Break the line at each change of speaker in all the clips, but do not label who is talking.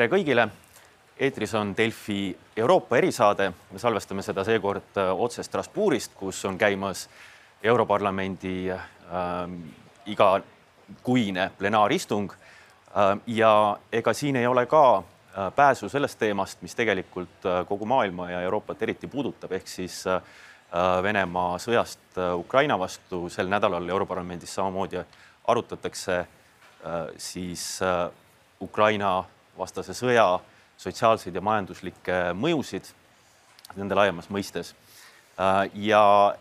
tere kõigile. eetris on Delfi Euroopa erisaade, me salvestame seda seekord otse Strasbourgist, kus on käimas Europarlamendi äh, igakuine plenaaristung äh,. ja ega siin ei ole ka äh, pääsu sellest teemast, mis tegelikult äh, kogu maailma ja Euroopat eriti puudutab, ehk siis äh, Venemaa sõjast äh, Ukraina vastu. sel nädalal Europarlamendis samamoodi arutatakse äh, siis äh, Ukraina vastase sõja sotsiaalseid ja majanduslikke mõjusid nende laiemas mõistes. ja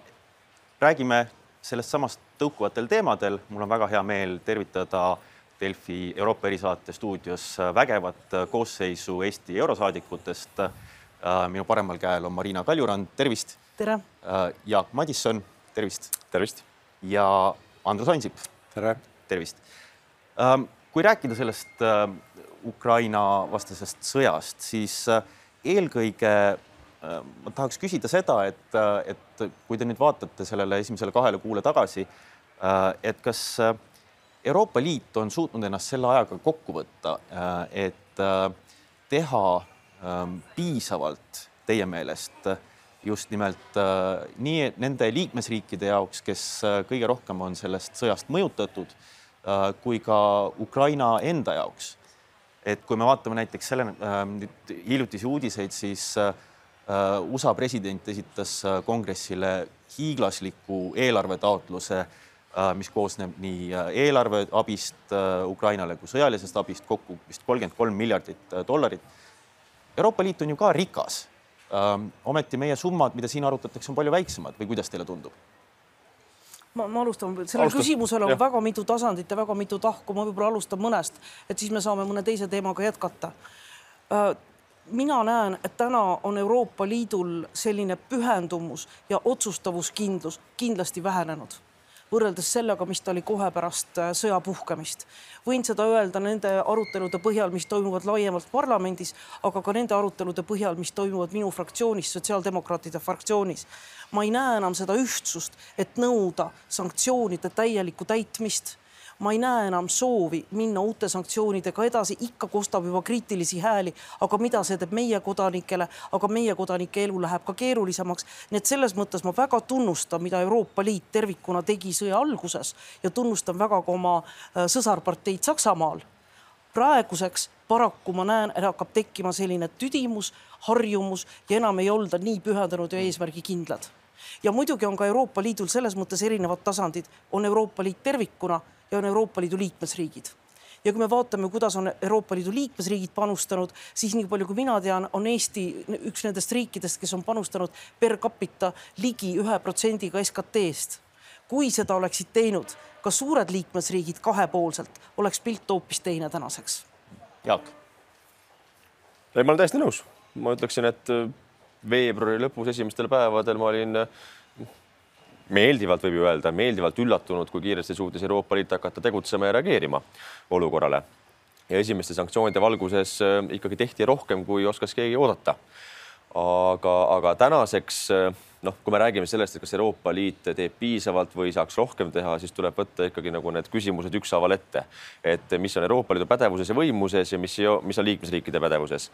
räägime sellest samast tõukuvatel teemadel. mul on väga hea meel tervitada Delfi Euroopa erisaate stuudios vägevat koosseisu Eesti eurosaadikutest. minu paremal käel on Marina Kaljurand, tervist.
tere.
Jaak Madisson, tervist.
tervist.
ja Andrus Ansip.
tere.
tervist. kui rääkida sellest Ukraina vastasest sõjast, siis eelkõige ma tahaks küsida seda, et, et kui te nüüd vaatate sellele esimesele kahele kuule tagasi, et kas Euroopa Liit on suutnud ennast selle ajaga kokku võtta, et teha piisavalt teie meelest just nimelt nii nende liikmesriikide jaoks, kes kõige rohkem on sellest sõjast mõjutatud, kui ka Ukraina enda jaoks. Et kui me vaatame näiteks selle nüüd hiljutisi uudiseid, siis USA president esitas kongressile hiiglasliku eelarvetaotluse, mis koosneb nii eelarveabist Ukrainale kui sõjalisest abist, kokku vist kolmkümmend kolm miljardit dollarit. Euroopa Liit on ju ka rikas. ometi meie summad, mida siin arutatakse, on palju väiksemad või kuidas teile tundub?
Ma, ma alustan, sellel Alustus. küsimusel on ja. väga mitu tasandit ja väga mitu tahku, ma võib-olla alustan mõnest, et siis me saame mõne teise teemaga jätkata mina näen, et täna on Euroopa Liidul selline pühendumus ja otsustavuskindlus kindlasti vähenenud võrreldes sellega, mis ta oli kohe pärast äh, sõja puhkemist. võin seda öelda nende arutelude põhjal, mis toimuvad laiemalt parlamendis, aga ka nende arutelude põhjal, mis toimuvad minu fraktsioonis, sotsiaaldemokraatide fraktsioonis. ma ei näe enam seda ühtsust, et nõuda sanktsioonide täielikku täitmist ma ei näe enam soovi minna uute sanktsioonidega edasi, ikka kostab juba kriitilisi hääli, aga mida see teeb meie kodanikele, aga meie kodanike elu läheb ka keerulisemaks. nii et selles mõttes ma väga tunnustan, mida Euroopa Liit tervikuna tegi sõja alguses. Ja tunnustan väga ka oma äh, sõsarparteid Saksamaal. Praeguseks paraku ma näen, hakkab tekkima selline tüdimus, harjumus ja enam ei olda nii pühendunud ja eesmärgikindlad. ja muidugi on ka Euroopa Liidul selles mõttes erinevad tasandid, on Euroopa Liit tervikuna ja on Euroopa Liidu liikmesriigid ja kui me vaatame, kuidas on Euroopa Liidu liikmesriigid panustanud, siis nii palju, kui mina tean, on Eesti üks nendest riikidest, kes on panustanud per capita ligi ühe protsendiga SKT-st. kui seda oleksid teinud ka suured liikmesriigid kahepoolselt, oleks pilt hoopis teine tänaseks.
Jaak.
ei, ma olen täiesti nõus, ma ütleksin, et veebruari lõpus esimestel päevadel ma olin meeldivalt võib ju öelda, meeldivalt üllatunud, kui kiiresti suutis Euroopa Liit hakata tegutsema ja reageerima olukorrale. ja esimeste sanktsioonide valguses äh, ikkagi tehti rohkem, kui oskas keegi oodata. aga, aga tänaseks äh, noh, kui me räägime sellest, et kas Euroopa Liit teeb piisavalt või saaks rohkem teha, siis tuleb võtta ikkagi nagu need küsimused ükshaaval ette, et mis on Euroopa Liidu pädevuses ja võimuses ja mis, mis on liikmesriikide pädevuses.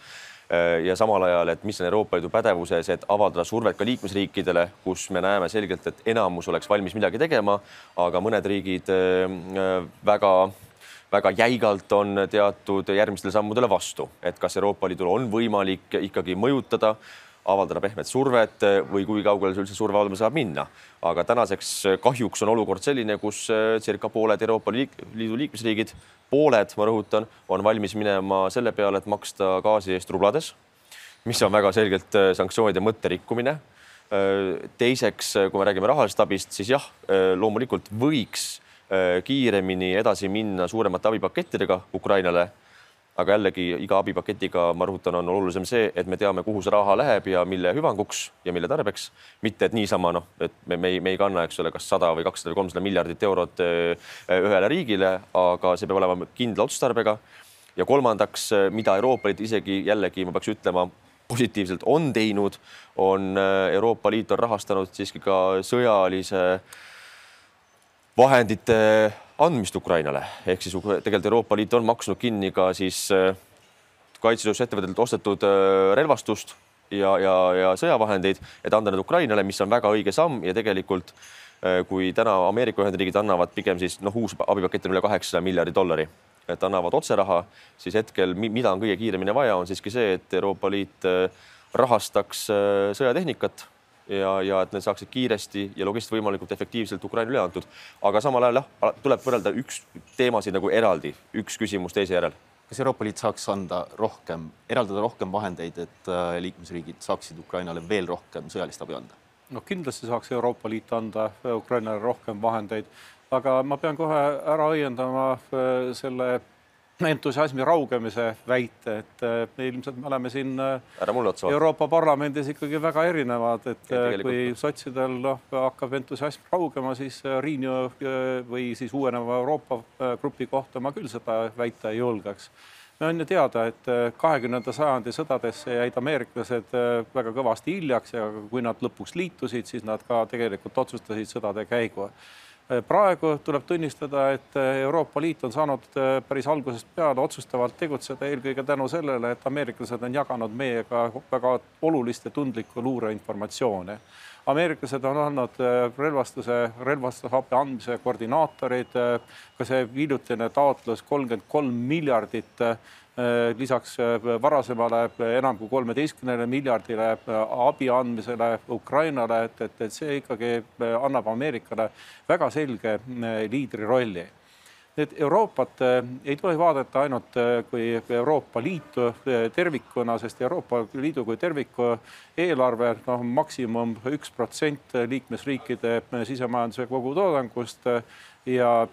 Ja samal ajal, et mis on Euroopa Liidu pädevuses, et avaldada survet ka liikmesriikidele, kus me näeme selgelt, et enamus oleks valmis midagi tegema, aga mõned riigid äh, väga väga jäigalt on teatud järgmistele sammudele vastu, et kas Euroopa Liidul on võimalik ikkagi mõjutada avaldada pehmet survet või kui kaugele see üldse surve avaldamine saab minna. aga tänaseks kahjuks on olukord selline, kus eh, circa pooled Euroopa Liidu liikmesriigid, pooled, ma rõhutan, on valmis minema selle peale, et maksta gaasi eest rublades, mis on väga selgelt eh, sanktsioonide mõtte rikkumine. Eh, teiseks, kui me räägime rahalisest abist, siis jah, loomulikult võiks kiiremini edasi minna suuremate abipakettidega Ukrainale aga jällegi iga abipaketiga, ma rõhutan, on olulisem see, et me teame, kuhu see raha läheb ja mille hüvanguks ja mille tarbeks, mitte et niisama noh, et me, me ei, me ei kanna, eks ole, kas sada või kakssada või kolmsada miljardit eurot äh, ühele riigile, aga see peab olema kindla otstarbega. ja kolmandaks, mida Euroopa Liit isegi jällegi ma peaks ütlema, positiivselt on teinud, on äh, Euroopa Liit on rahastanud siiski ka sõjalise vahendite andmist Ukrainale. Ehk siis tegelikult Euroopa Liit on maksnud kinni ka siis äh, kaitsetööstusettevõtetelt ostetud relvastust ja, ja, ja sõjavahendeid, et anda need Ukrainale, mis on väga õige samm ja tegelikult kui täna Ameerika Ühendriigid annavad pigem siis noh, uus abipakett on üle kaheksasaja miljardi dollari, et annavad otseraha, siis hetkel, mida on kõige kiiremini vaja, on siiski see, et Euroopa Liit rahastaks sõjatehnikat ja, ja et need saaksid kiiresti ja logistiliselt võimalikult efektiivselt Ukraina üle antud. aga samal ajal jah, tuleb võrrelda üks teemasid nagu eraldi, üks küsimus teise järel.
kas Euroopa Liit saaks anda rohkem, eraldada rohkem vahendeid, et äh, liikmesriigid saaksid Ukrainale veel rohkem sõjalist abi anda?
noh, kindlasti saaks Euroopa Liit anda Ukrainale rohkem vahendeid, aga ma pean kohe ära õiendama äh, selle entusiasmi raugemise väite, et me ilmselt me oleme siin äh, Euroopa Parlamendis ikkagi väga erinevad, et äh, kui sotsidel noh, hakkab entusiasm raugema, siis äh, Renew või siis uueneva Euroopa grupi kohta ma küll seda väita ei julgeks. On ju teada, et kahekümnenda sajandi sõdadesse jäid ameeriklased väga kõvasti hiljaks ja kui nad lõpuks liitusid, siis nad ka tegelikult otsustasid sõdade käigu. Äh, praegu tuleb tunnistada, et äh, Euroopa Liit on saanud äh, päris algusest peale otsustavalt tegutseda eelkõige tänu sellele, et ameeriklased on jaganud meiega väga olulist ja tundlikku luureinformatsiooni. Ameeriklased on olnud relvastuse, relvastusabi andmise koordinaatorid, ka see hiljutine taotlus kolmkümmend kolm miljardit Äh, lisaks äh, varasemale enam kui kolmeteistkümnele miljardile äh, abi andmisele Ukrainale, et, et, et see ikkagi annab Ameerikale väga selge liidri rolli nüüd Euroopat ei tohi vaadata ainult kui Euroopa Liitu tervikuna, sest Euroopa Liidu kui terviku eelarve noh, maksimum üks protsent liikmesriikide sisemajanduse kogutoodangust ja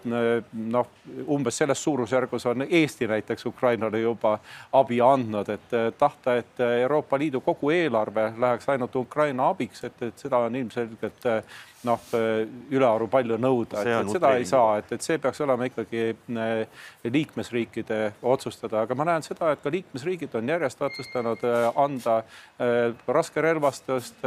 noh, umbes selles suurusjärgus on Eesti näiteks Ukrainale juba abi andnud, et eh, tahta, et Euroopa Liidu kogu eelarve läheks ainult Ukraina abiks, et, et seda on ilmselgelt eh, noh, ülearu palju nõuda, et, et seda ei saa, et, et see peaks olema ikkagi eh, liikmesriikide otsustada, aga ma näen seda, et ka liikmesriigid on järjest otsustanud eh, anda eh, raskerelvastust,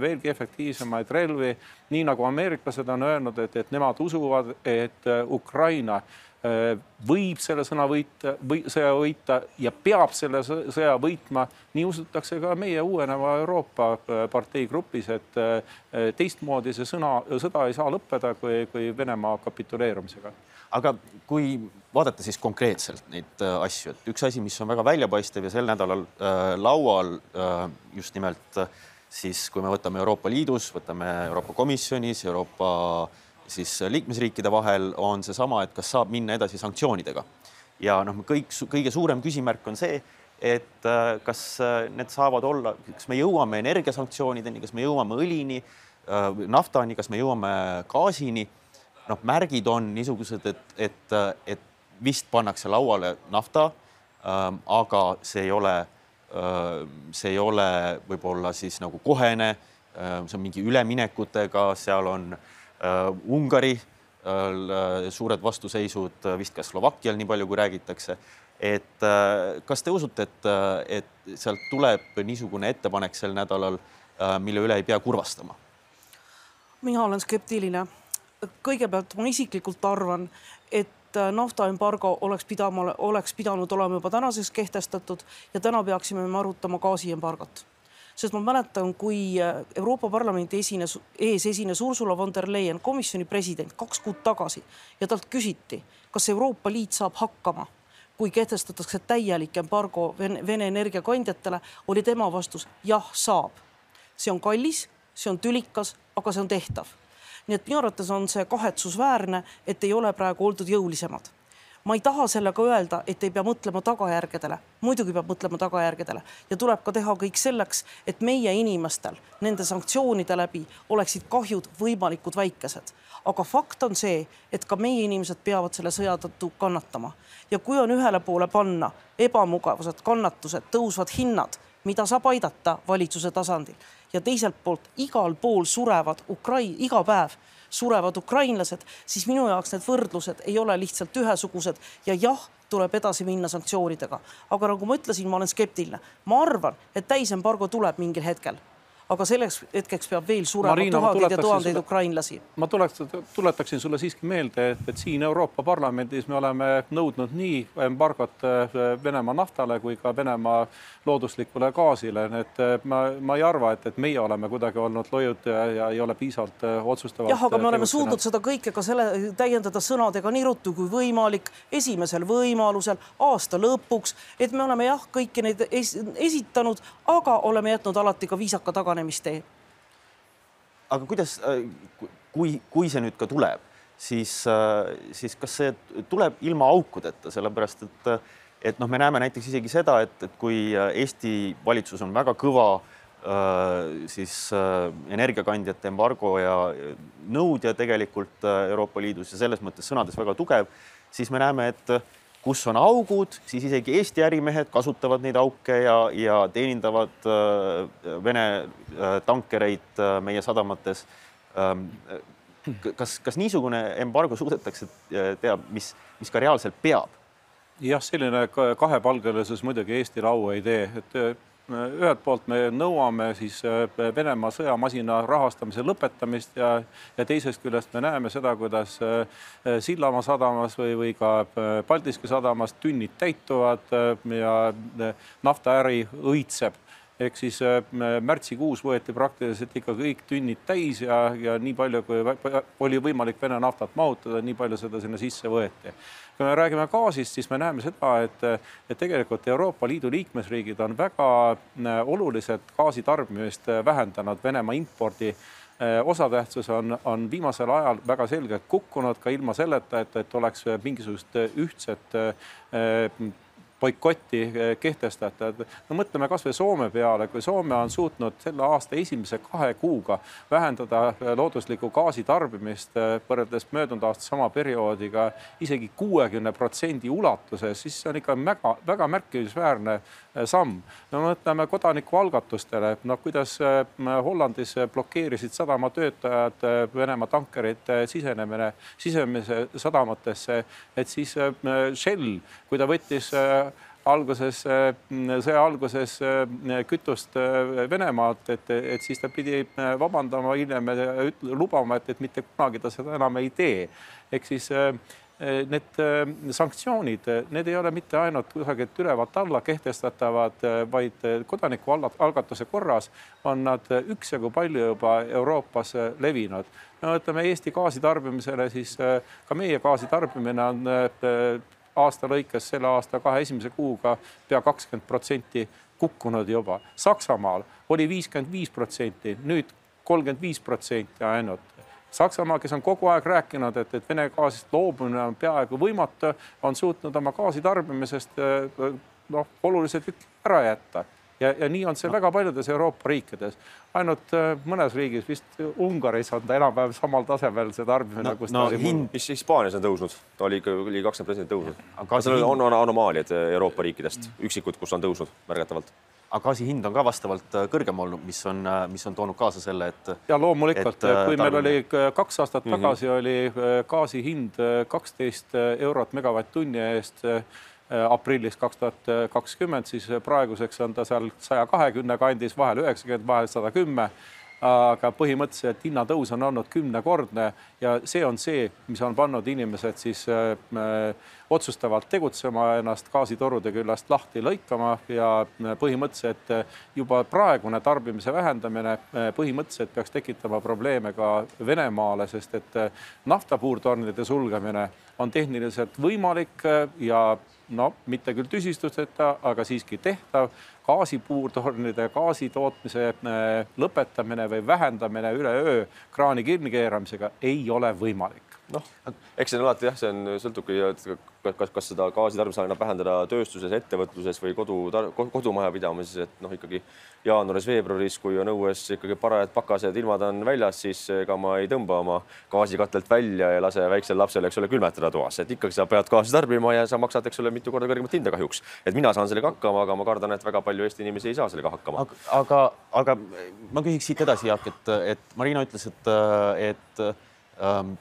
veelgi efektiivsemaid relvi, nii nagu ameeriklased on öelnud, et, et nemad usuvad, et Ukraina Äh, võib selle sõna võita või sõja võita ja peab selle sõja võitma. nii usutakse ka meie uueneva Euroopa äh, partei grupis, et äh, teistmoodi see sõna, sõda ei saa lõppeda kui, kui Venemaa kapituleerumisega.
aga kui vaadata siis konkreetselt neid asju, et üks asi, mis on väga väljapaistev ja sel nädalal äh, laual äh, just nimelt äh, siis, kui me võtame Euroopa Liidus, võtame Euroopa Komisjonis, Euroopa siis liikmesriikide vahel on seesama, et kas saab minna edasi sanktsioonidega. ja noh, kõik, kõige suurem küsimärk on see, et äh, kas äh, need saavad olla, kas me jõuame energiasanktsioonideni, kas me jõuame õlini, äh, naftani, kas me jõuame gaasini. noh, märgid on niisugused, et, et, et vist pannakse lauale nafta, ähm, aga see ei ole, see ei ole võib-olla siis nagu kohene, see on mingi üleminekutega, seal on äh, Äh, Ungari äh, suured vastuseisud, äh, vist ka Slovakkial, nii palju kui räägitakse. et kas te usute, et, et sealt tuleb niisugune ettepanek sel nädalal, mille üle ei pea kurvastama?
mina olen skeptiline. kõigepealt ma isiklikult arvan, et naftaembargo oleks pidama, oleks pidanud olema juba tänaseks kehtestatud ja täna peaksime me arutama gaasiembargot sest ma mäletan, kui äh, Euroopa Parlamendi esines, ees esines Ursula von der Leyen, komisjoni president, kaks kuud tagasi ja talt küsiti, kas Euroopa Liit saab hakkama kui kehtestatakse täielik embargo Vene, Vene energiakandjatele, oli tema vastus jah, saab. see on kallis, see on tülikas, aga see on tehtav. Nii et minu arvates on see kahetsusväärne, et ei ole praegu oldud jõulisemad. Ma ei taha sellega öelda, et ei pea mõtlema tagajärgedele, muidugi peab mõtlema tagajärgedele. Ja tuleb ka teha kõik selleks, et meie inimestel nende sanktsioonide läbi oleksid kahjud võimalikult väikesed. aga fakt on see, et ka meie inimesed peavad selle sõja tõttu kannatama. Ja kui on ühele poole panna ebamugavused, kannatused, tõusvad hinnad, mida saab aidata valitsuse tasandil ja teiselt poolt igal pool surevad Ukrai-, iga päev surevad ukrainlased, siis minu jaoks need võrdlused ei ole lihtsalt ühesugused ja jah, tuleb edasi minna sanktsioonidega. aga nagu ma ütlesin, ma olen skeptiline, ma arvan, et täisembargo tuleb mingil hetkel aga selleks hetkeks peab veel surema
Marina, ma
tuhandeid ja tuhandeid
sulle-
ukrainlasi.
ma tuleks, tuletaksin sulle siiski meelde, et, et siin Euroopa Parlamendis me oleme nõudnud nii embargot äh, Venemaa naftale kui ka Venemaa looduslikule gaasile, et äh, ma, ma ei arva, et, et meie oleme kuidagi olnud lojud ja, ja ei ole piisavalt äh, otsustavalt.
jah, aga me oleme suutnud seda kõike ka selle täiendada sõnadega nii ruttu kui võimalik, esimesel võimalusel, aasta lõpuks, et me oleme jah, kõiki neid es esitanud, aga oleme jätnud alati ka viisaka taganemistee.
aga kuidas, kui, kui see nüüd ka tuleb, siis, siis kas see tuleb ilma aukudeta, sellepärast et, et noh, me näeme näiteks isegi seda, et, et kui Eesti valitsus on väga kõva siis energiakandjate embargo ja nõudja tegelikult Euroopa Liidus ja selles mõttes sõnades väga tugev, siis me näeme, et kus on augud, siis isegi Eesti ärimehed kasutavad neid auke ja, ja teenindavad Vene tankereid meie sadamates. kas, kas niisugune embargo suudetakse teha, mis, mis ka reaalselt peab?
jah, selline kahepalgelisus muidugi Eestile au ei tee, et ühelt poolt me nõuame siis Venemaa sõjamasina rahastamise lõpetamist ja, ja teisest küljest me näeme seda, kuidas Sillamaa sadamas või, või ka Paldiski sadamas tünnid täituvad ja naftaäri õitseb ehk siis märtsikuus võeti praktiliselt ikka kõik tünnid täis ja, ja nii palju, kui oli võimalik Vene naftat mahutada, nii palju seda sinna sisse võeti. Kui me räägime gaasist, siis me näeme seda, et, et tegelikult Euroopa Liidu liikmesriigid on väga oluliselt gaasitarbimist vähendanud. Venemaa impordi osatähtsus on, on viimasel ajal väga selgelt kukkunud ka ilma selleta, et, et oleks mingisugust ühtset boikotti kehtestatud. no mõtleme kasvõi Soome peale, kui Soome on suutnud selle aasta esimese kahe kuuga vähendada looduslikku gaasi tarbimist võrreldes möödunud aasta sama perioodiga isegi kuuekümne protsendi ulatuses, siis see on ikka väga, väga märkimisväärne samm. no mõtleme kodanikualgatustele, noh kuidas Hollandis blokeerisid sadamatöötajad Venemaa tankerite sisenemine, sisemise sadamatesse, et siis Shell, kui ta võttis alguses, sõja alguses kütust Venemaalt, et, et siis ta pidi vabandama hiljem ja lubama, et, et mitte kunagi ta seda enam ei tee. ehk siis need sanktsioonid, need ei ole mitte ainult kusagilt ülevalt alla kehtestatavad, vaid kodanikualgatuse korras on nad üksjagu palju juba Euroopas levinud. no võtame Eesti gaasitarbimisele, siis ka meie gaasitarbimine on aasta lõikes selle aasta kahe esimese kuuga pea kakskümmend protsenti kukkunud juba. Saksamaal oli viiskümmend viis protsenti, nüüd kolmkümmend viis protsenti ainult. Saksamaa, kes on kogu aeg rääkinud, et, et Vene gaasist loobumine on peaaegu võimatu, on suutnud oma gaasitarbimisest noh, oluliselt ära jätta ja, ja nii on see väga paljudes Euroopa riikides. ainult mõnes riigis, vist Ungaris on ta enam-vähem samal tasemel see tarbimine
no,,
kus
no,
oli
hind...
mis Hispaanias on tõusnud, ta oli ikka ligi kakskümmend protsenti tõusnud.
Aga
seal
hind-
on, on anomaaliad Euroopa riikidest, üksikud, kus on tõusnud märgatavalt.
aga gaasi hind on ka vastavalt äh, kõrgem olnud, mis on, mis on toonud kaasa selle, et
ja loomulikult,
äh,
kui meil oli kaks aastat
Mhm.
tagasi oli äh, gaasi hind kaksteist eurot megavatt-tunni eest äh, aprillis kaks tuhat kakskümmend, siis praeguseks on ta seal saja kahekümne kandis, vahel üheksakümmend, vahel sada kümme. aga põhimõtteliselt hinnatõus on olnud kümnekordne ja see on see, mis on pannud inimesed siis äh, otsustavalt tegutsema, ennast gaasitorude küljest lahti lõikama ja põhimõtteliselt juba praegune tarbimise vähendamine põhimõtteliselt peaks tekitama probleeme ka Venemaale, sest et naftapuurtornide sulgemine on tehniliselt võimalik ja no mitte küll tüsistusteta, aga siiski tehtav. gaasipuurtornide, gaasi tootmise lõpetamine või vähendamine üleöö kraani kinnikeeramisega ei ole võimalik
noh, eks see on alati jah, see on, sõltubki, kas, kas seda gaasitarbimist annab vähendada tööstuses, ettevõtluses või kodu, kodumajapidamises, et noh, ikkagi jaanuaris-veebruaris, kui on õues ikkagi parajad pakased, ilmad on väljas, siis ega ma ei tõmba oma gaasikatelt välja ja lase väiksel lapsel, eks ole, külmetada toas, et ikkagi sa pead gaasi tarbima ja sa maksad, eks ole, mitu korda kõrgemat hinda kahjuks. et mina saan sellega hakkama, aga ma kardan, et väga palju Eesti inimesi ei saa sellega hakkama.
aga, aga ma küsiks siit edasi, Jaak, et, et Marina ütles, et, et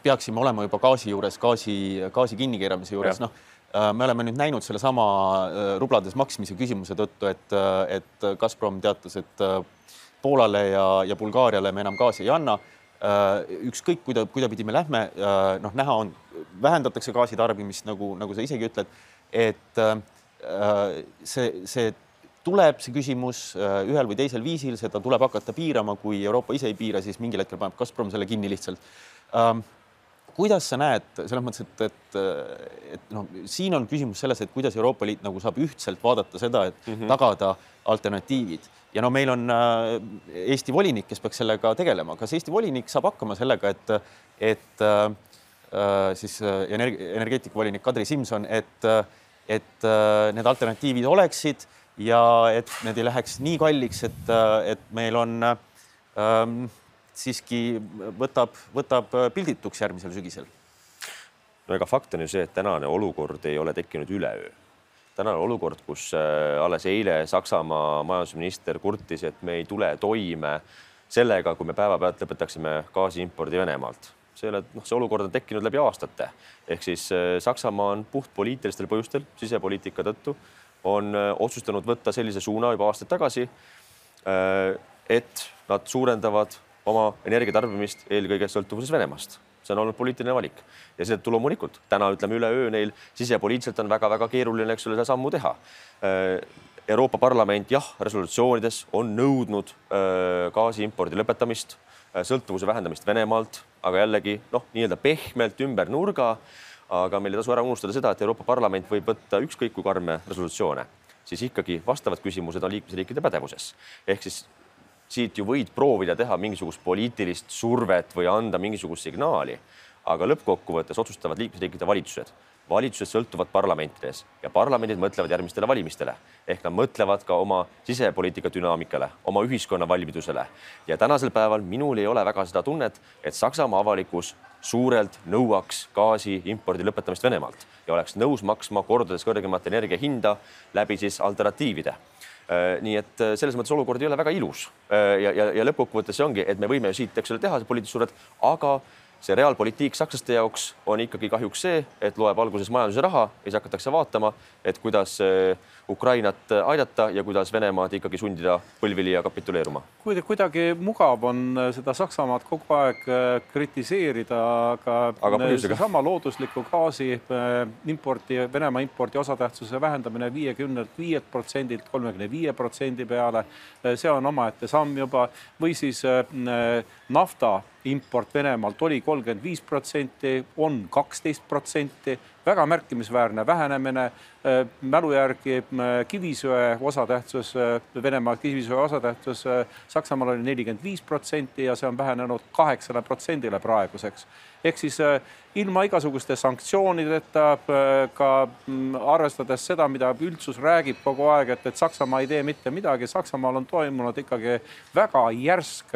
peaksime olema juba gaasi juures, gaasi, gaasi kinnikeeramise juures, noh äh, me oleme nüüd näinud sellesama äh, rublades maksmise küsimuse tõttu, et, et Gazprom teatas, et Poolale ja, ja Bulgaariale me enam gaasi ei anna. ükskõik, kuida, kuidapidi me lähme, noh, näha on, vähendatakse gaasitarbimist, nagu, nagu sa isegi ütled, et see, see tuleb see küsimus ühel või teisel viisil, seda tuleb hakata piirama, kui Euroopa ise ei piira, siis mingil hetkel paneb Gazprom selle kinni lihtsalt kuidas sa näed selles mõttes, et, et, et noh, siin on küsimus selles, et kuidas Euroopa Liit nagu saab ühtselt vaadata seda, et mm -hmm. tagada alternatiivid ja no meil on äh, Eesti volinik, kes peaks sellega tegelema. kas Eesti volinik saab hakkama sellega, et, et äh, äh siis äh, energi-, energeetikavolinik Kadri Simson, et, et äh, need alternatiivid oleksid ja et need ei läheks nii kalliks, et, et meil on äh, siiski võtab, võtab äh, pildituks järgmisel sügisel?
no ega fakt on ju see, et tänane olukord ei ole tekkinud üleöö. tänane olukord, kus äh, alles eile Saksamaa majandusminister kurtis, et me ei tule toime sellega, kui me päevapealt lõpetaksime gaasi impordi Venemaalt. selle, noh, see olukord on tekkinud läbi aastate ehk siis äh, Saksamaa on puhtpoliitilistel põhjustel, sisepoliitika tõttu on otsustanud võtta sellise suuna juba aastaid tagasi. et nad suurendavad oma energiatarbimist eelkõige sõltuvuses Venemaast. see on olnud poliitiline valik ja seetõttu loomulikult täna ütleme üleöö neil sisepoliitiliselt on väga-väga keeruline, eks ole, seda sammu teha. Äh, Euroopa Parlament jah, resolutsioonides on nõudnud äh, gaasi impordi lõpetamist, äh, sõltuvuse vähendamist Venemaalt, aga jällegi noh, nii-öelda pehmelt ümber nurga. aga meil ei tasu ära unustada seda, et Euroopa Parlament võib võtta ükskõik kui karme resolutsioone, siis ikkagi vastavad küsimused on liikmesriikide pädevuses. ehk siis siit ju võid proovida teha mingisugust poliitilist survet või anda mingisugust signaali, aga lõppkokkuvõttes otsustavad liikmesriikide valitsused. valitsused sõltuvad parlamentides ja parlamendid mõtlevad järgmistele valimistele ehk nad mõtlevad ka oma sisepoliitika dünaamikale, oma ühiskonna valmidusele. ja tänasel päeval minul ei ole väga seda tunnet, et Saksamaa avalikkus suurelt nõuaks gaasi impordi lõpetamist Venemaalt ja oleks nõus maksma kordades kõrgemat energia hinda läbi siis alternatiivide nii et äh, selles mõttes olukord ei ole väga ilus. Äh, ja, ja, ja lõppkokkuvõttes see ongi, et me võime siit, eks ole, teha poliitilist survet, aga see reaalpoliitik sakslaste jaoks on ikkagi kahjuks see, et loeb alguses majanduse raha ja siis hakatakse vaatama, et kuidas Ukrainat aidata ja kuidas Venemaad ikkagi sundida põlvili ja kapituleeruma.
kuidagi, kuidagi mugav on seda Saksamaad kogu aeg äh, kritiseerida, aga, aga seesama loodusliku gaasi importi, Venemaa impordi osatähtsuse vähendamine viiekümnelt viielt protsendilt kolmekümne viie protsendi peale, see on omaette samm juba või siis nafta import Venemaalt oli kolmkümmend viis protsenti, on kaksteist protsenti väga märkimisväärne vähenemine. Äh, mälu järgi äh, kivisöe osatähtsus, äh, Venemaa kivisöe osatähtsus Saksamaal oli nelikümmend viis protsenti ja see on vähenenud kaheksale protsendile praeguseks. ehk siis ilma igasuguste sanktsioonideta, ka mm, arvestades seda, mida üldsus räägib kogu aeg, et, et Saksamaa ei tee mitte midagi, Saksamaal on toimunud ikkagi väga järsk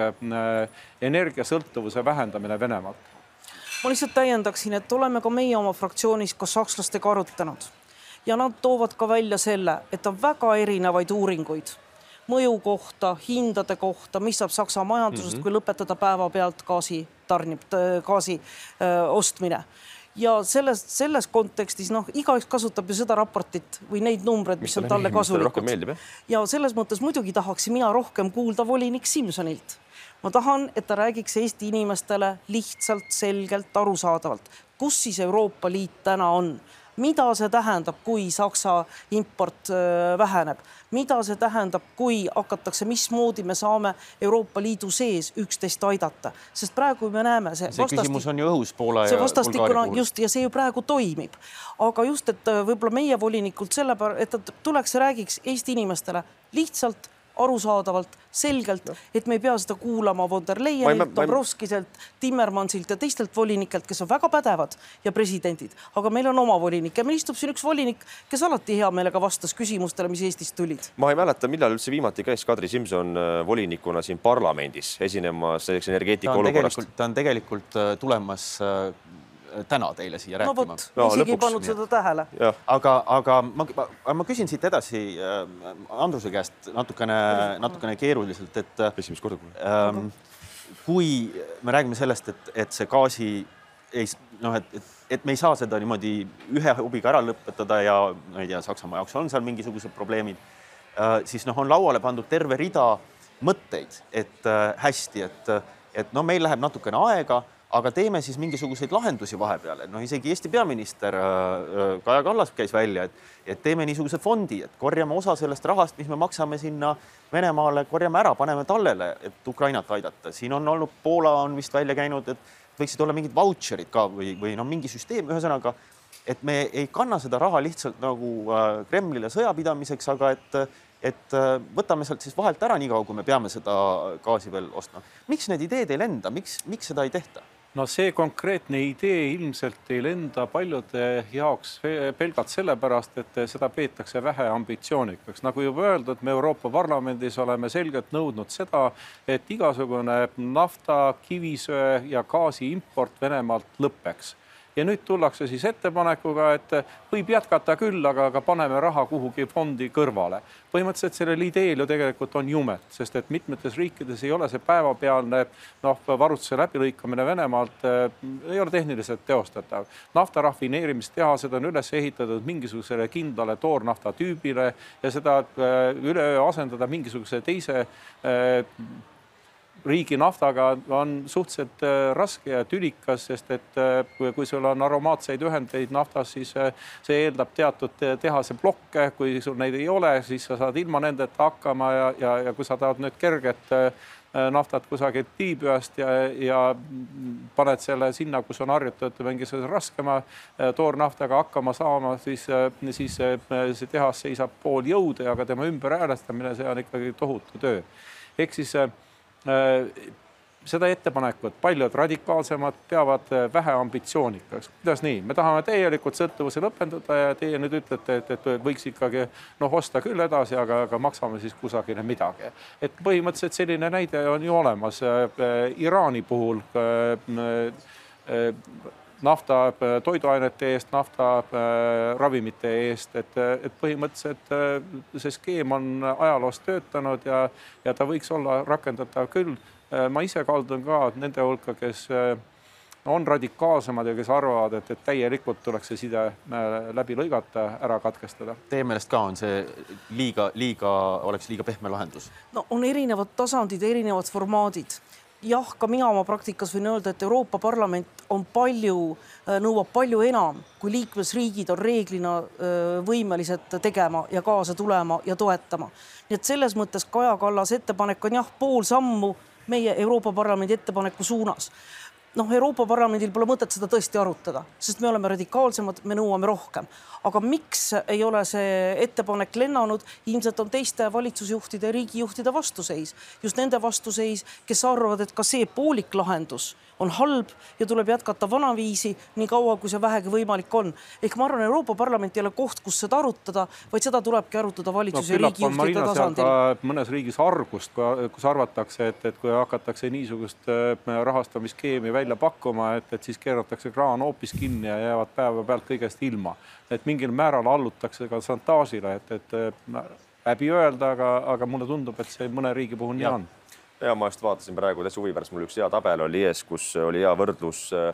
energiasõltuvuse vähendamine Venemaalt
ma lihtsalt täiendaksin, et oleme ka meie oma fraktsioonis koos sakslastega arutanud. Ja nad toovad ka välja selle, et on väga erinevaid uuringuid. Mõju kohta, hindade kohta, mis saab Saksa majandusest mm, -hmm. kui lõpetada päevapealt gaasi tarnib, gaasi öö, ostmine ja selles, selles kontekstis noh, igaüks kasutab ju seda raportit või neid numbreid, mis on talle kasulikud. ja selles mõttes muidugi tahaksin mina rohkem kuulda volinik Simsonilt. Ma tahan, et ta räägiks Eesti inimestele lihtsalt, selgelt, arusaadavalt, kus siis Euroopa Liit täna on, mida see tähendab, kui Saksa import väheneb, mida see tähendab, kui hakatakse, mismoodi me saame Euroopa Liidu sees üksteist aidata, sest praegu me näeme see.
see vastastik... küsimus on ju õhus Poola ja
puhul. just ja see ju praegu toimib, aga just, et võib-olla meie volinikult selle, et ta tuleks ja räägiks Eesti inimestele lihtsalt arusaadavalt, selgelt, et me ei pea seda kuulama von der Leyenilt, Dombrovskiselt, Timmermansilt ja teistelt volinikelt, kes on väga pädevad ja presidendid, aga meil on oma volinik ja meil istub siin üks volinik, kes alati hea meelega vastas küsimustele, mis Eestist tulid.
ma ei mäleta, millal üldse viimati käis Kadri Simson äh, volinikuna siin parlamendis esinemas selleks energeetika olukorrast.
ta on tegelikult äh, tulemas äh, täna teile siia
no,
rääkima.
no vot, isegi ei pannud seda tähele.
aga, aga ma, ma küsin siit edasi äh, Andruse käest natukene, natukene keeruliselt, et.
esimest korda kuulen
ähm,. kui me räägime sellest, et, et see gaasi ei noh, et, et, et me ei saa seda niimoodi ühe hobiga ära lõpetada ja ma ei tea, Saksamaa jaoks on seal mingisugused probleemid äh,, siis noh, on lauale pandud terve rida mõtteid, et äh, hästi, et, et no meil läheb natukene aega aga teeme siis mingisuguseid lahendusi vahepeal, et noh, isegi Eesti peaminister äh, äh, Kaja Kallas käis välja, et, et teeme niisuguse fondi, et korjame osa sellest rahast, mis me maksame sinna Venemaale, korjame ära, paneme tallele, et Ukrainat aidata. siin on olnud, Poola on vist välja käinud, et võiksid olla mingid vautšerid ka või, või noh, mingi süsteem, ühesõnaga, et me ei kanna seda raha lihtsalt nagu äh, Kremlile sõjapidamiseks, aga et et võtame sealt siis vahelt ära, niikaua kui me peame seda gaasi veel ostma. miks need ideed ei lenda, miks, miks seda ei tehta?
No see konkreetne idee ilmselt ei lenda paljude jaoks pelgalt sellepärast, et seda peetakse vähe ambitsioonikaks. nagu juba öeldud, me Euroopa Parlamendis oleme selgelt nõudnud seda, et igasugune nafta, kivisöe ja gaasi import Venemaalt lõpeks ja nüüd tullakse siis ettepanekuga, et võib jätkata küll, aga, aga paneme raha kuhugi fondi kõrvale. põhimõtteliselt sellel ideel ju tegelikult on jumet, sest et mitmetes riikides ei ole see päevapealne noh, varustuse läbilõikamine Venemaalt äh, ei ole tehniliselt teostatav. nafta rafineerimistehased on üles ehitatud mingisugusele kindlale toornafta tüübile ja seda äh, üleöö asendada mingisuguse teise äh, riigi naftaga on suhteliselt äh, raske ja tülikas, sest et äh, kui sul on aromaatseid ühendeid naftas, siis äh, see eeldab teatud tehase plokke, kui sul neid ei ole, siis sa saad ilma nendeta hakkama ja, ja, ja kui sa tahad nüüd kerget naftat kusagilt Liibüast ja, ja paned selle sinna, kus on harjutatud mingisuguse raskema toornaftaga hakkama saama, siis, siis see tehas seisab pool jõude, aga tema ümberhäälestamine, see on ikkagi tohutu töö. ehk siis Äh, seda ettepanekut paljud radikaalsemad peavad äh, vähe ambitsioonikaks. kuidas nii, me tahame täielikult sõltuvuse lõpendada ja teie nüüd ütlete, et, et võiks ikkagi noh, osta küll edasi, aga, aga maksame siis kusagile midagi. et põhimõtteliselt selline näide on ju olemas äh, Iraani puhul nafta toiduainete eest, nafta ravimite eest, et, et põhimõtteliselt see skeem on ajaloos töötanud ja, ja ta võiks olla rakendatav küll. ma ise kaldun ka nende hulka, kes on radikaalsemad ja kes arvavad, et, et täielikult tuleks see side läbi lõigata, ära katkestada.
Teie meelest ka on see liiga, liiga, oleks liiga pehme lahendus?
no on erinevad tasandid, erinevad formaadid jah, ka mina oma praktikas võin öelda, et Euroopa Parlament on palju, äh, nõuab palju enam, kui liikmesriigid on reeglina äh, võimelised tegema ja kaasa tulema ja toetama. nii et selles mõttes Kaja Kallase ettepanek on jah, pool sammu meie Euroopa Parlamendi ettepaneku suunas noh, Euroopa Parlamendil pole mõtet seda tõesti arutada, sest me oleme radikaalsemad, me nõuame rohkem. aga miks ei ole see ettepanek lennanud, ilmselt on teiste valitsusjuhtide, riigijuhtide vastuseis, just nende vastuseis, kes arvavad, et ka see poolik lahendus on halb ja tuleb jätkata vanaviisi nii kaua, kui see vähegi võimalik on. ehk ma arvan, Euroopa Parlament ei ole koht, kus seda arutada, vaid seda tulebki arutada valitsuse no, ja riigijuhtide tasandil.
mõnes riigis argust, kus arvatakse, et, et kui hakatakse niisugust äh, rahastamisskeemi välja pakkuma, et, et siis keeratakse kraan hoopis kinni ja jäävad päevapealt kõigest ilma. et mingil määral allutakse ka šantaažile, et, et läbi öelda, aga, aga mulle tundub, et see mõne riigi puhul nii on
ja ma just vaatasin praegu täitsa huvi pärast, mul üks hea tabel oli ees, kus oli hea võrdlus äh,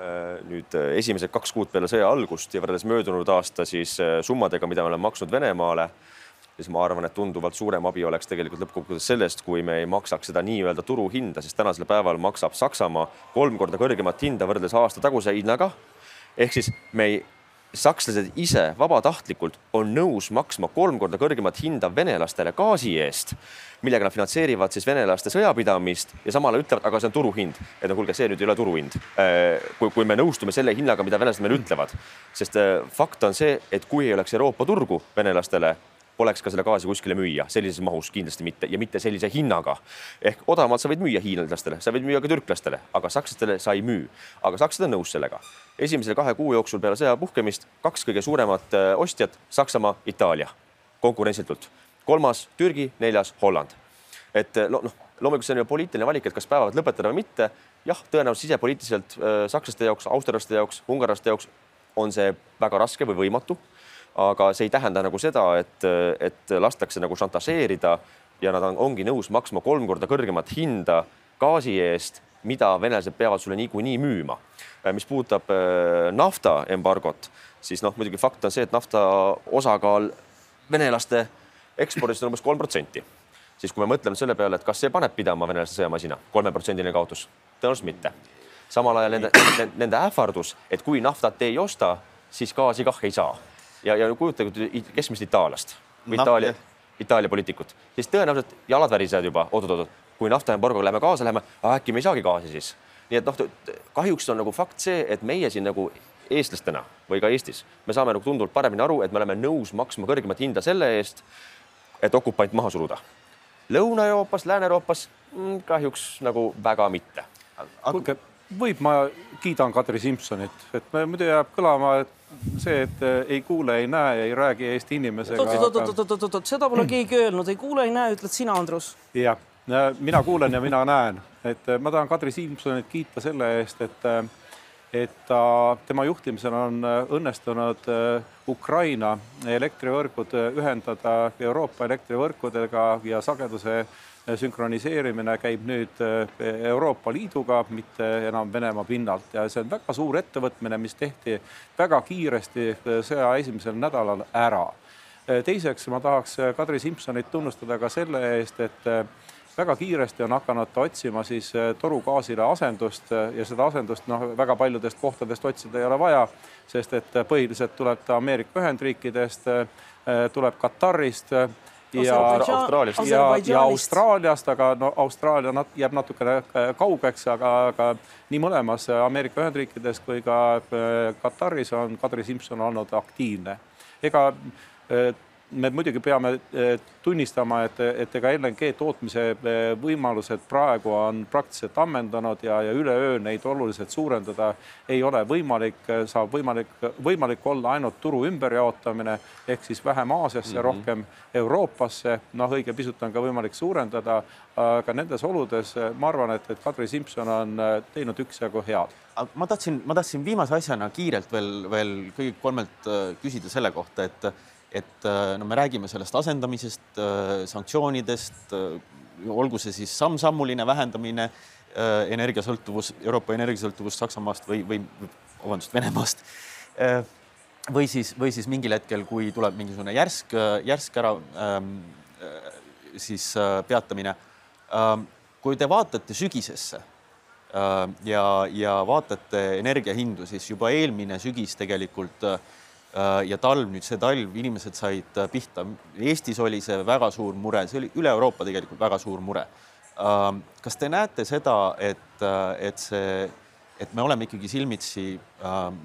äh, nüüd äh, esimesed kaks kuud peale sõja algust ja võrreldes möödunud aasta siis summadega, mida me oleme maksnud Venemaale, siis ma arvan, et tunduvalt suurem abi oleks tegelikult lõppkokkuvõttes sellest, kui me ei maksaks seda nii-öelda turuhinda, sest tänasel päeval maksab Saksamaa kolm korda kõrgemat hinda võrreldes aasta taguse hinnaga. ehk siis me ei sakslased ise vabatahtlikult on nõus maksma kolm korda kõrgemat hinda venelastele gaasi eest, millega nad finantseerivad siis venelaste sõjapidamist ja samal ajal ütlevad, aga see on turuhind. et no kuulge, see nüüd ei ole turuhind. Äh, kui, kui me nõustume selle hinnaga, mida venelased meile ütlevad, sest äh, fakt on see, et kui ei oleks Euroopa turgu venelastele poleks ka seda gaasi kuskile müüa, sellises mahus kindlasti mitte ja mitte sellise hinnaga. ehk odavamalt sa võid müüa hiinlastele, sa võid müüa ka türklastele, aga sakslastele sa ei müü. aga sakslased on nõus sellega. esimese kahe kuu jooksul peale sõja puhkemist kaks kõige suuremat äh, ostjat Saksamaa, Itaalia konkurentsitult. kolmas Türgi, neljas Holland. et äh, noh, loomulikult see on ju poliitiline valik, et kas päevad lõpetada või mitte. jah, tõenäoliselt sisepoliitiliselt äh, sakslaste jaoks, austerlaste jaoks, ungarlaste jaoks on see väga raske või võimatu aga see ei tähenda nagu seda, et, et lastakse nagu šantažeerida ja nad on, ongi nõus maksma kolm korda kõrgemat hinda gaasi eest, mida venelased peavad sulle niikuinii müüma. mis puudutab äh, nafta embargot, siis noh, muidugi fakt on see, et nafta osakaal venelaste ekspordist on umbes kolm protsenti siis kui me mõtleme selle peale, et kas see paneb pidama venelaste sõjamasina, kolmeprotsendiline kaotus, tõenäoliselt mitte. samal ajal nende, nende ähvardus, et kui naftat ei osta, siis gaasi kah ei saa. Ja, ja kujutage keskmist itaallast või no, Itaalia, Itaalia poliitikut, siis tõenäoliselt jalad värisevad juba oot-oot-oot, kui naftaembargoga läheme kaasa läheme, äkki me ei saagi gaasi siis. nii et noh, kahjuks on nagu fakt see, et meie siin nagu eestlastena või ka Eestis, me saame nagu tunduvalt paremini aru, et me oleme nõus maksma kõrgemat hinda selle eest, et okupant maha suruda. Lõuna-Euroopas, Lääne-Euroopas mm, kahjuks nagu väga mitte.
kuulge, võib, ma kiidan Kadri Simsonit, et muidu jääb kõlama see, et eh, ei kuule, ei näe, ei räägi Eesti inimesega.
oot-oot-oot-oot-oot, seda pole keegi öelnud, ei kuule, ei näe, ütled sina, Andrus.
jah, mina kuulen ja mina näen, et eh, ma tahan Kadri Simsonit kiita selle eest, et eh, et ta, tema juhtimisel on õnnestunud Ukraina elektrivõrgud ühendada Euroopa elektrivõrkudega ja sageduse sünkroniseerimine käib nüüd Euroopa Liiduga, mitte enam Venemaa pinnalt ja see on väga suur ettevõtmine, mis tehti väga kiiresti sõja esimesel nädalal ära. teiseks ma tahaks Kadri Simsonit tunnustada ka selle eest, et väga kiiresti on hakanud ta otsima siis eh, torugaasile asendust eh, ja seda asendust noh, väga paljudest kohtadest otsida ei ole vaja, sest et eh, põhiliselt tuleb ta Ameerika Ühendriikidest, tuleb Katarist ja
Austraaliast
ja, ja Austraaliast, aga no Austraalia nat, jääb natukene kaugeks, aga, aga nii mõlemas Ameerika Ühendriikides kui ka Kataris on Kadri Simson olnud aktiivne. ega me muidugi peame eh, tunnistama, et, et ega LNG tootmise eh, võimalused praegu on praktiliselt ammendunud ja, ja üleöö neid oluliselt suurendada ei ole võimalik, saab võimalik, võimalik olla ainult turu ümberjaotamine ehk siis vähem Aasiasse mm, -hmm. rohkem Euroopasse. noh, õige pisut on ka võimalik suurendada, aga nendes oludes ma arvan, et, et Kadri Simson on eh, teinud üksjagu head
ma tahtsin, ma tahtsin viimase asjana kiirelt veel, veel kõigilt kolmelt küsida selle kohta, et et äh, no me räägime sellest asendamisest, äh, sanktsioonidest, äh, olgu see siis samm-sammuline vähendamine, energiasõltuvus, Euroopa energiasõltuvus Saksamaast või, või vabandust, Venemaast. või siis, või siis mingil hetkel, kui tuleb mingisugune järsk, järsk ära ähm, siis peatamine. Ähm, kui te vaatate sügisesse ja, ja vaatate energiahindu, siis juba eelmine sügis tegelikult äh, ja talv nüüd, see talv, inimesed said äh, pihta. Eestis oli see väga suur mure, see oli üle Euroopa tegelikult väga suur mure. Ähm, kas te näete seda, et, äh, et see, et me oleme ikkagi silmitsi ähm,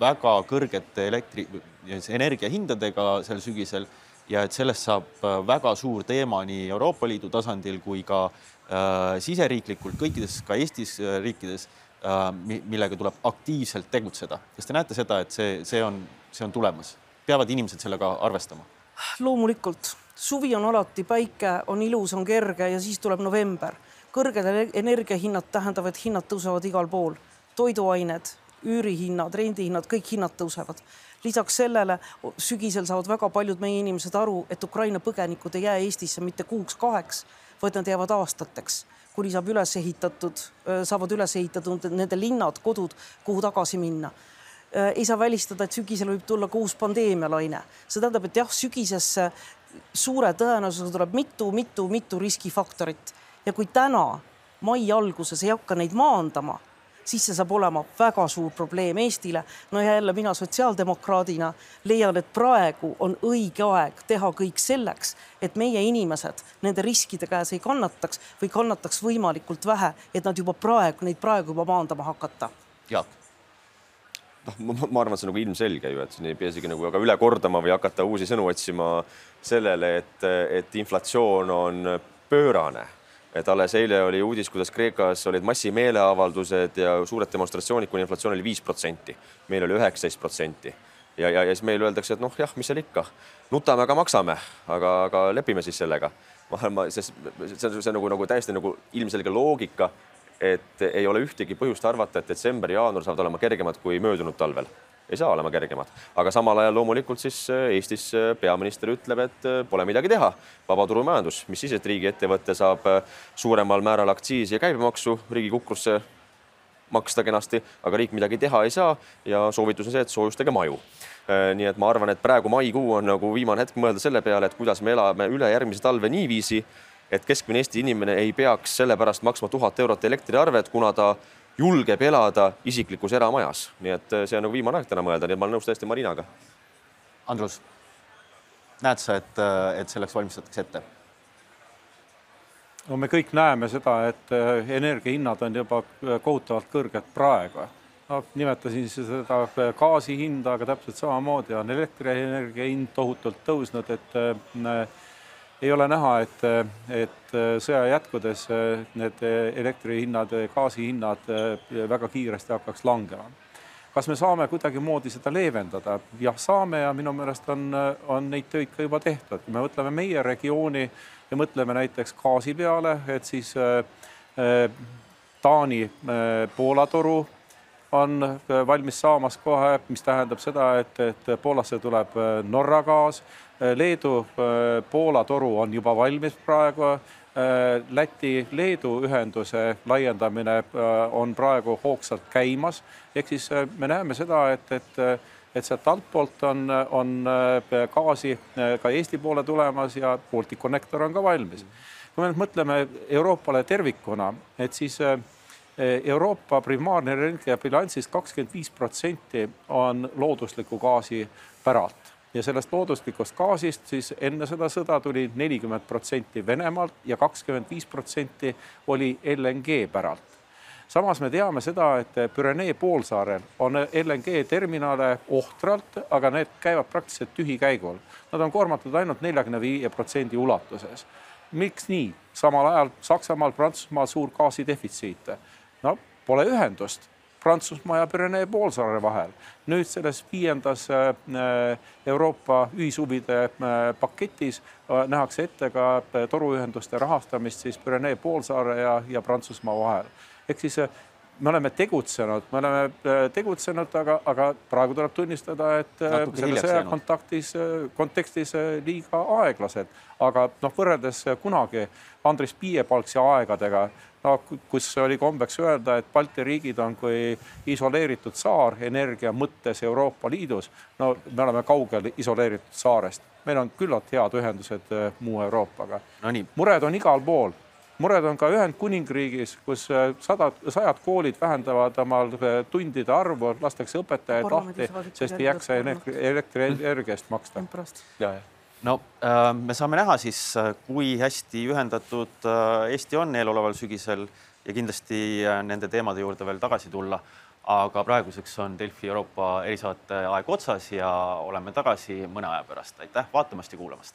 väga kõrgete elektri, energiahindadega sel sügisel ja et sellest saab väga suur teema nii Euroopa Liidu tasandil kui ka äh, siseriiklikult kõikides, ka Eestis riikides äh,, millega tuleb aktiivselt tegutseda. kas te näete seda, et see, see on see on tulemas, peavad inimesed sellega arvestama?
loomulikult, suvi on alati päike, on ilus, on kerge ja siis tuleb november. kõrged energiahinnad tähendavad, et hinnad tõusevad igal pool, toiduained, üürihinnad, rendihinnad, kõik hinnad tõusevad. lisaks sellele sügisel saavad väga paljud meie inimesed aru, et Ukraina põgenikud ei jää Eestisse mitte kuuks-kaheks, vaid nad jäävad aastateks kuni saab üles ehitatud, saavad üles ehitatud nende linnad, kodud, kuhu tagasi minna ei saa välistada, et sügisel võib tulla ka uus pandeemialaine. see tähendab, et jah, sügisesse suure tõenäosusega tuleb mitu-mitu-mitu riskifaktorit ja kui täna mai alguses ei hakka neid maandama, siis see saab olema väga suur probleem Eestile. no ja jälle mina sotsiaaldemokraadina leian, et praegu on õige aeg teha kõik selleks, et meie inimesed nende riskide käes ei kannataks või kannataks võimalikult vähe, et nad juba praegu, neid praegu juba maandama hakata.
Jaak noh, ma arvan, et see on nagu ilmselge ju, et siin ei pea isegi nagu väga üle kordama või hakata uusi sõnu otsima sellele, et, et inflatsioon on pöörane. et alles eile oli uudis, kuidas Kreekas olid massimeeleavaldused ja suured demonstratsioonid, kuni inflatsioon oli viis protsenti. meil oli üheksateist protsenti ja, ja, ja siis meile öeldakse, et noh, jah, mis seal ikka, nutame, aga maksame, aga, aga lepime siis sellega. ma ma, see, see, see nagu, nagu täiesti nagu ilmselge loogika et ei ole ühtegi põhjust arvata, et detsember, jaanuar saavad olema kergemad kui möödunud talvel. ei saa olema kergemad, aga samal ajal loomulikult siis äh, Eestis äh, peaminister ütleb, et äh, pole midagi teha, vabaturumajandus, mis siis, et riigiettevõte saab suuremal määral aktsiisi ja käibemaksu riigi kukrusse maksta kenasti, aga riik midagi teha ei saa ja soovitus on see, et soojustage maju. nii et ma arvan, et praegu maikuu on nagu viimane hetk mõelda selle peale, et kuidas me elame üle järgmise talve niiviisi et keskmine Eesti inimene ei peaks sellepärast maksma tuhat eurot elektriarvet, kuna ta julgeb elada isiklikus eramajas. nii et see on nagu viimane aeg täna mõelda, nii et ma olen nõus täiesti Marinaga.
Andrus, näed sa, et, et selleks valmistatakse ette?
no me kõik näeme seda, et energiahinnad on juba kohutavalt kõrged praegu no nimetasin seda gaasi hinda, aga täpselt samamoodi on elektrienergia hind tohutult tõusnud, et äh, ei ole näha, et, et sõja jätkudes need elektrihinnad, gaasihinnad väga kiiresti hakkaks langema. kas me saame kuidagimoodi seda leevendada? jah, saame ja minu meelest on, on neid töid ka juba tehtud. kui me mõtleme meie regiooni ja mõtleme näiteks gaasi peale, et siis äh, Taani äh, Poola toru on äh, valmis saamas kohe, mis tähendab seda, et, et Poolasse tuleb äh, Norra gaas. Äh, Leedu-Poola toru on juba valmis praegu. Läti-Leedu ühenduse laiendamine on praegu hoogsalt käimas, ehk siis me näeme seda, et, et et sealt altpoolt on, on gaasi ka Eesti poole tulemas ja Balticconnector on ka valmis. kui me nüüd mõtleme Euroopale tervikuna, et siis Euroopa primaarne energiabilansist kakskümmend viis protsenti on loodusliku gaasi päralt ja sellest looduslikust gaasist siis enne seda sõda tuli nelikümmend protsenti Venemaalt ja kakskümmend viis protsenti oli LNG päralt. samas me teame seda, et Pürenee poolsaarel on LNG terminale ohtralt, aga need käivad praktiliselt tühikäigul. Nad on koormatud ainult neljakümne viie protsendi ulatuses. miks nii? samal ajal Saksamaal, Prantsusmaal suur gaasidefitsiit pole ühendust Prantsusmaa ja Pürenee poolsaare vahel. nüüd selles viiendas äh, Euroopa ühishuvide äh, paketis äh, nähakse ette ka toruühenduste rahastamist siis Pürenee poolsaare ja, ja Prantsusmaa vahel. ehk siis me oleme tegutsenud, me oleme tegutsenud, aga, aga praegu tuleb tunnistada, et Natuke selle sõja kontaktis, kontekstis liiga aeglased. aga noh, võrreldes kunagi Andris Piiepalksi aegadega no kus oli kombeks öelda, et Balti riigid on kui isoleeritud saar energia mõttes Euroopa Liidus. no me oleme kaugel isoleeritud saarest, meil on küllalt head ühendused äh, muu Euroopaga no. mured on igal pool mured on ka Ühendkuningriigis, kus äh, sadad, sajad koolid vähendavad omal äh, tundide arvu, lastakse õpetajaid lahti, sest ei jaksa elektrienergia eest maksta.
ja, ja no äh, me saame näha siis, kui hästi ühendatud Eesti on eeloleval sügisel ja kindlasti nende teemade juurde veel tagasi tulla. aga praeguseks on Delfi Euroopa erisaate aeg otsas ja oleme tagasi mõne aja pärast. aitäh vaatamast ja kuulamast.